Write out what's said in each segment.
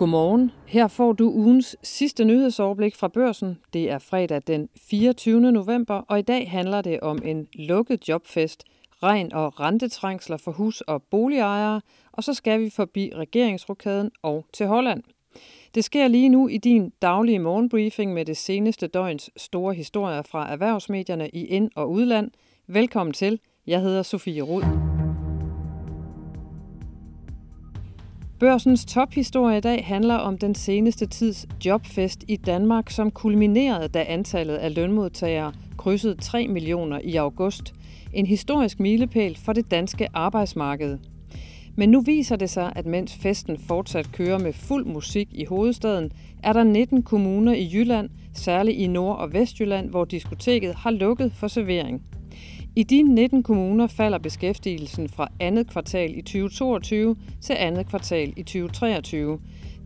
Godmorgen. Her får du ugens sidste nyhedsoverblik fra børsen. Det er fredag den 24. november, og i dag handler det om en lukket jobfest, regn og rentetrængsler for hus- og boligejere, og så skal vi forbi regeringsrokaden og til Holland. Det sker lige nu i din daglige morgenbriefing med det seneste døgns store historier fra erhvervsmedierne i ind- og udland. Velkommen til. Jeg hedder Sofie Rud. Børsens tophistorie i dag handler om den seneste tids jobfest i Danmark, som kulminerede, da antallet af lønmodtagere krydsede 3 millioner i august. En historisk milepæl for det danske arbejdsmarked. Men nu viser det sig, at mens festen fortsat kører med fuld musik i hovedstaden, er der 19 kommuner i Jylland, særligt i Nord- og Vestjylland, hvor diskoteket har lukket for servering. I de 19 kommuner falder beskæftigelsen fra andet kvartal i 2022 til andet kvartal i 2023.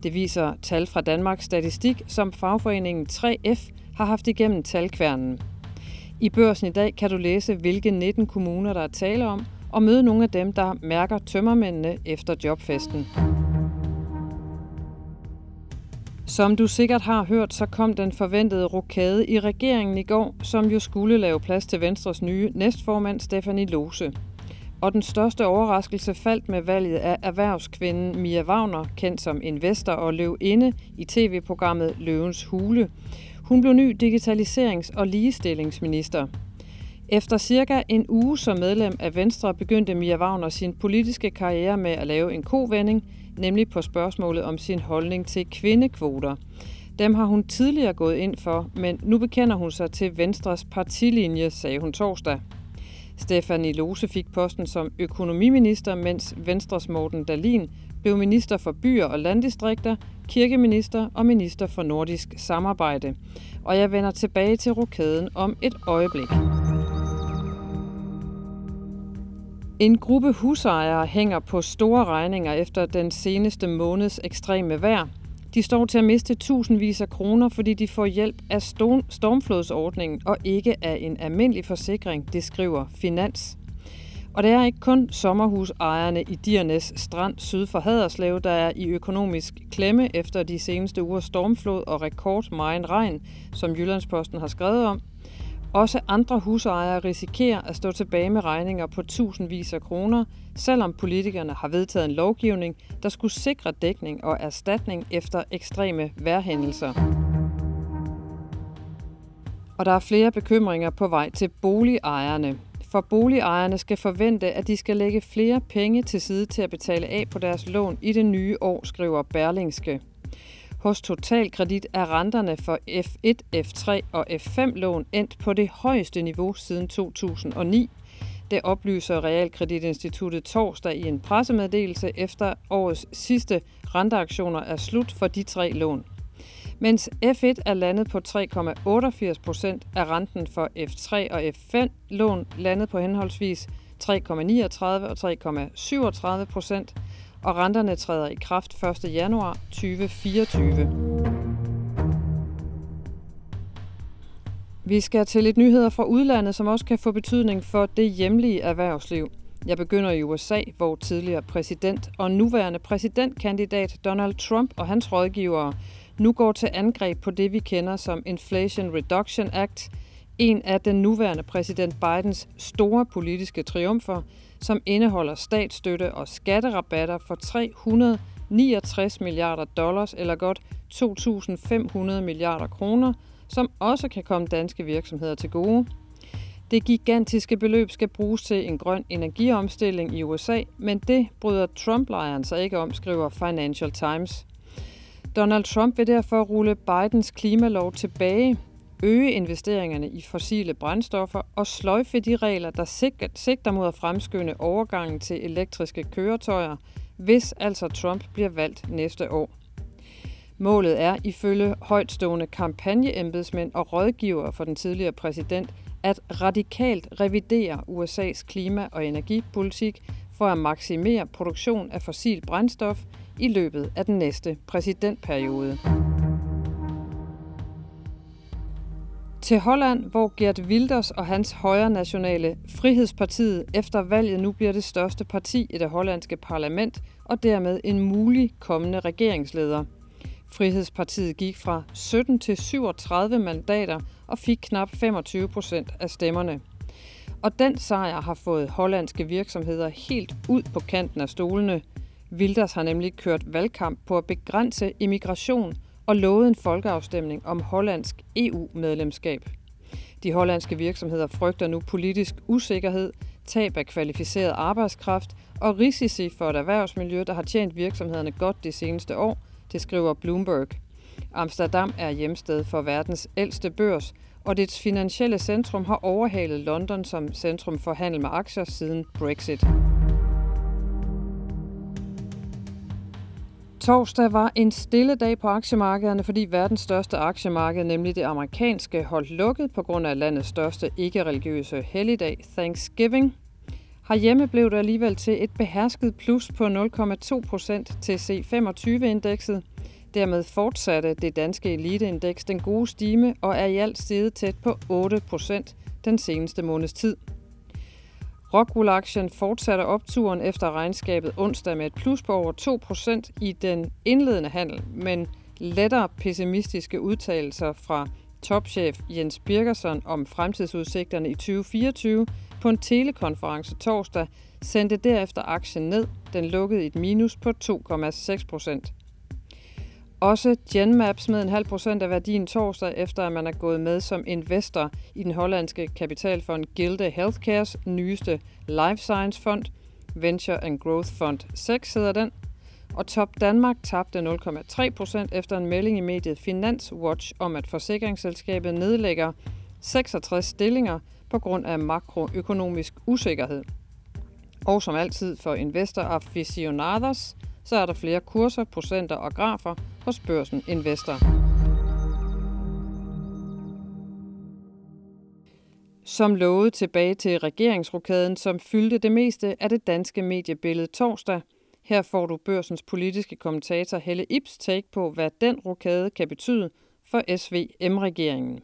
Det viser tal fra Danmarks Statistik, som fagforeningen 3F har haft igennem talkværnen. I børsen i dag kan du læse, hvilke 19 kommuner der er tale om, og møde nogle af dem, der mærker tømmermændene efter jobfesten. Som du sikkert har hørt, så kom den forventede rokade i regeringen i går, som jo skulle lave plads til Venstres nye næstformand Stefanie Lose. Og den største overraskelse faldt med valget af erhvervskvinden Mia Wagner, kendt som investor og løvinde i tv-programmet Løvens Hule. Hun blev ny digitaliserings- og ligestillingsminister. Efter cirka en uge som medlem af Venstre begyndte Mia Wagner sin politiske karriere med at lave en kovending, nemlig på spørgsmålet om sin holdning til kvindekvoter. Dem har hun tidligere gået ind for, men nu bekender hun sig til Venstres partilinje, sagde hun torsdag. Stefanie Lose fik posten som økonomiminister, mens Venstres Morten Dalin blev minister for byer og landdistrikter, kirkeminister og minister for nordisk samarbejde. Og jeg vender tilbage til rokaden om et øjeblik. En gruppe husejere hænger på store regninger efter den seneste måneds ekstreme vejr. De står til at miste tusindvis af kroner, fordi de får hjælp af stormflodsordningen og ikke af en almindelig forsikring, det skriver Finans. Og det er ikke kun sommerhusejerne i Dirnes Strand syd for Haderslev, der er i økonomisk klemme efter de seneste uger stormflod og rekordmegen regn, som Jyllandsposten har skrevet om. Også andre husejere risikerer at stå tilbage med regninger på tusindvis af kroner, selvom politikerne har vedtaget en lovgivning, der skulle sikre dækning og erstatning efter ekstreme vejrhændelser. Og der er flere bekymringer på vej til boligejerne. For boligejerne skal forvente, at de skal lægge flere penge til side til at betale af på deres lån i det nye år, skriver Berlingske. Hos Totalkredit er renterne for F1, F3 og F5-lån endt på det højeste niveau siden 2009. Det oplyser Realkreditinstituttet torsdag i en pressemeddelelse efter årets sidste renteaktioner er slut for de tre lån. Mens F1 er landet på 3,88 procent, er renten for F3 og F5-lån landet på henholdsvis 3,39 og 3,37 procent, og renterne træder i kraft 1. januar 2024. Vi skal til lidt nyheder fra udlandet, som også kan få betydning for det hjemlige erhvervsliv. Jeg begynder i USA, hvor tidligere præsident og nuværende præsidentkandidat Donald Trump og hans rådgivere nu går til angreb på det, vi kender som Inflation Reduction Act, en af den nuværende præsident Bidens store politiske triumfer, som indeholder statsstøtte og skatterabatter for 369 milliarder dollars eller godt 2.500 milliarder kroner, som også kan komme danske virksomheder til gode. Det gigantiske beløb skal bruges til en grøn energiomstilling i USA, men det bryder Trump-lejren sig ikke om, skriver Financial Times. Donald Trump vil derfor rulle Bidens klimalov tilbage, øge investeringerne i fossile brændstoffer og sløjfe de regler, der sigter mod at fremskynde overgangen til elektriske køretøjer, hvis altså Trump bliver valgt næste år. Målet er ifølge højtstående kampagneembedsmænd og rådgivere for den tidligere præsident at radikalt revidere USA's klima- og energipolitik for at maksimere produktion af fossil brændstof i løbet af den næste præsidentperiode. Til Holland, hvor Gert Wilders og hans højre nationale Frihedspartiet efter valget nu bliver det største parti i det hollandske parlament og dermed en mulig kommende regeringsleder. Frihedspartiet gik fra 17 til 37 mandater og fik knap 25 procent af stemmerne. Og den sejr har fået hollandske virksomheder helt ud på kanten af stolene. Wilders har nemlig kørt valgkamp på at begrænse immigration og lovede en folkeafstemning om hollandsk EU-medlemskab. De hollandske virksomheder frygter nu politisk usikkerhed, tab af kvalificeret arbejdskraft og risici for et erhvervsmiljø, der har tjent virksomhederne godt de seneste år, det skriver Bloomberg. Amsterdam er hjemsted for verdens ældste børs, og dets finansielle centrum har overhalet London som centrum for handel med aktier siden Brexit. Torsdag var en stille dag på aktiemarkederne, fordi verdens største aktiemarked, nemlig det amerikanske, holdt lukket på grund af landets største ikke-religiøse helligdag, Thanksgiving. Herhjemme blev det alligevel til et behersket plus på 0,2 procent til C25-indekset. Dermed fortsatte det danske eliteindeks den gode stime og er i alt steget tæt på 8 procent den seneste måneds tid. Rockwool-aktien fortsatte opturen efter regnskabet onsdag med et plus på over 2% i den indledende handel, men lettere pessimistiske udtalelser fra topchef Jens Birgersson om fremtidsudsigterne i 2024 på en telekonference torsdag sendte derefter aktien ned. Den lukkede i et minus på 2,6 procent. Også Genmap smed en halv procent af værdien torsdag, efter at man er gået med som investor i den hollandske kapitalfond Gilde Healthcares nyeste Life Science Fond, Venture and Growth Fund 6 hedder den, og Top Danmark tabte 0,3 procent efter en melding i mediet Finanswatch om, at forsikringsselskabet nedlægger 66 stillinger på grund af makroøkonomisk usikkerhed. Og som altid for investor aficionados, så er der flere kurser, procenter og grafer hos Børsen Investor. Som lovet tilbage til regeringsrokaden, som fyldte det meste af det danske mediebillede torsdag. Her får du børsens politiske kommentator Helle Ips take på, hvad den rokade kan betyde for SVM-regeringen.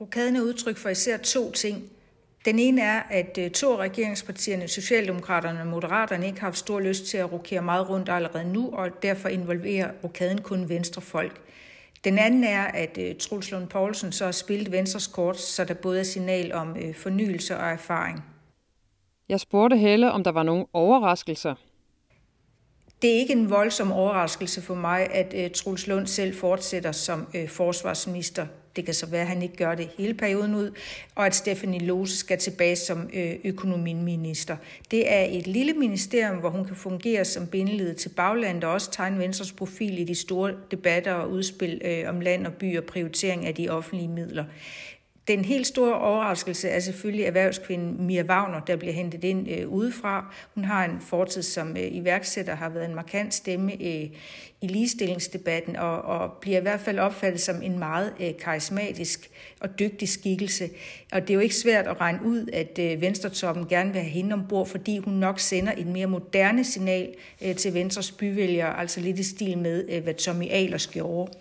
Rokaden er udtryk for især to ting. Den ene er, at øh, to af regeringspartierne, Socialdemokraterne og Moderaterne, ikke har haft stor lyst til at rokere meget rundt allerede nu, og derfor involverer rokaden kun venstrefolk. Den anden er, at øh, Truls Lund Poulsen så har spillet Venstres kort, så der både er signal om øh, fornyelse og erfaring. Jeg spurgte Helle, om der var nogle overraskelser. Det er ikke en voldsom overraskelse for mig, at øh, Truls Lund selv fortsætter som øh, forsvarsminister. Det kan så være, at han ikke gør det hele perioden ud, og at Stephanie Lose skal tilbage som øh, økonomiminister. Det er et lille ministerium, hvor hun kan fungere som bindeled til baglandet og også tegne Venstres profil i de store debatter og udspil øh, om land og by og prioritering af de offentlige midler. Den helt store overraskelse er selvfølgelig erhvervskvinden Mia Wagner, der bliver hentet ind øh, udefra. Hun har en fortid som øh, iværksætter, har været en markant stemme øh, i ligestillingsdebatten og, og bliver i hvert fald opfattet som en meget øh, karismatisk og dygtig skikkelse. Og det er jo ikke svært at regne ud, at øh, Venstretoppen gerne vil have hende ombord, fordi hun nok sender et mere moderne signal øh, til Venstres byvælgere, altså lidt i stil med, øh, hvad Tommy Ahlers gjorde.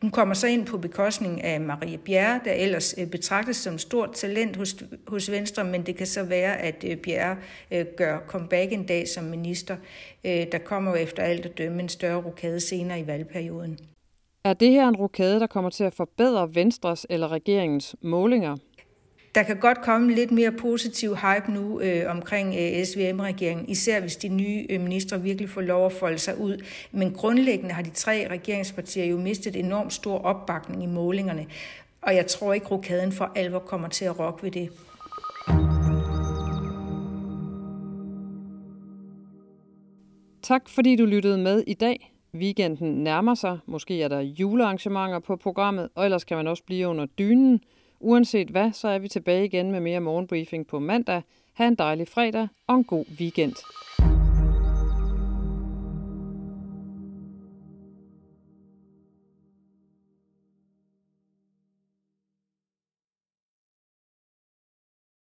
Hun kommer så ind på bekostning af Marie Bjerre, der ellers øh, betragtes som stort talent hos, hos Venstre, men det kan så være, at øh, Bjerre øh, gør comeback en dag som minister. Der kommer jo efter alt at dømme en større rokade senere i valgperioden. Er det her en rokade, der kommer til at forbedre Venstres eller regeringens målinger? Der kan godt komme lidt mere positiv hype nu øh, omkring øh, SVM-regeringen, især hvis de nye øh, ministre virkelig får lov at folde sig ud. Men grundlæggende har de tre regeringspartier jo mistet enormt stor opbakning i målingerne, og jeg tror ikke, rokaden for alvor kommer til at rokke ved det. Tak fordi du lyttede med i dag. Weekenden nærmer sig. Måske er der julearrangementer på programmet, og ellers kan man også blive under dynen. Uanset hvad, så er vi tilbage igen med mere morgenbriefing på mandag. Ha' en dejlig fredag og en god weekend.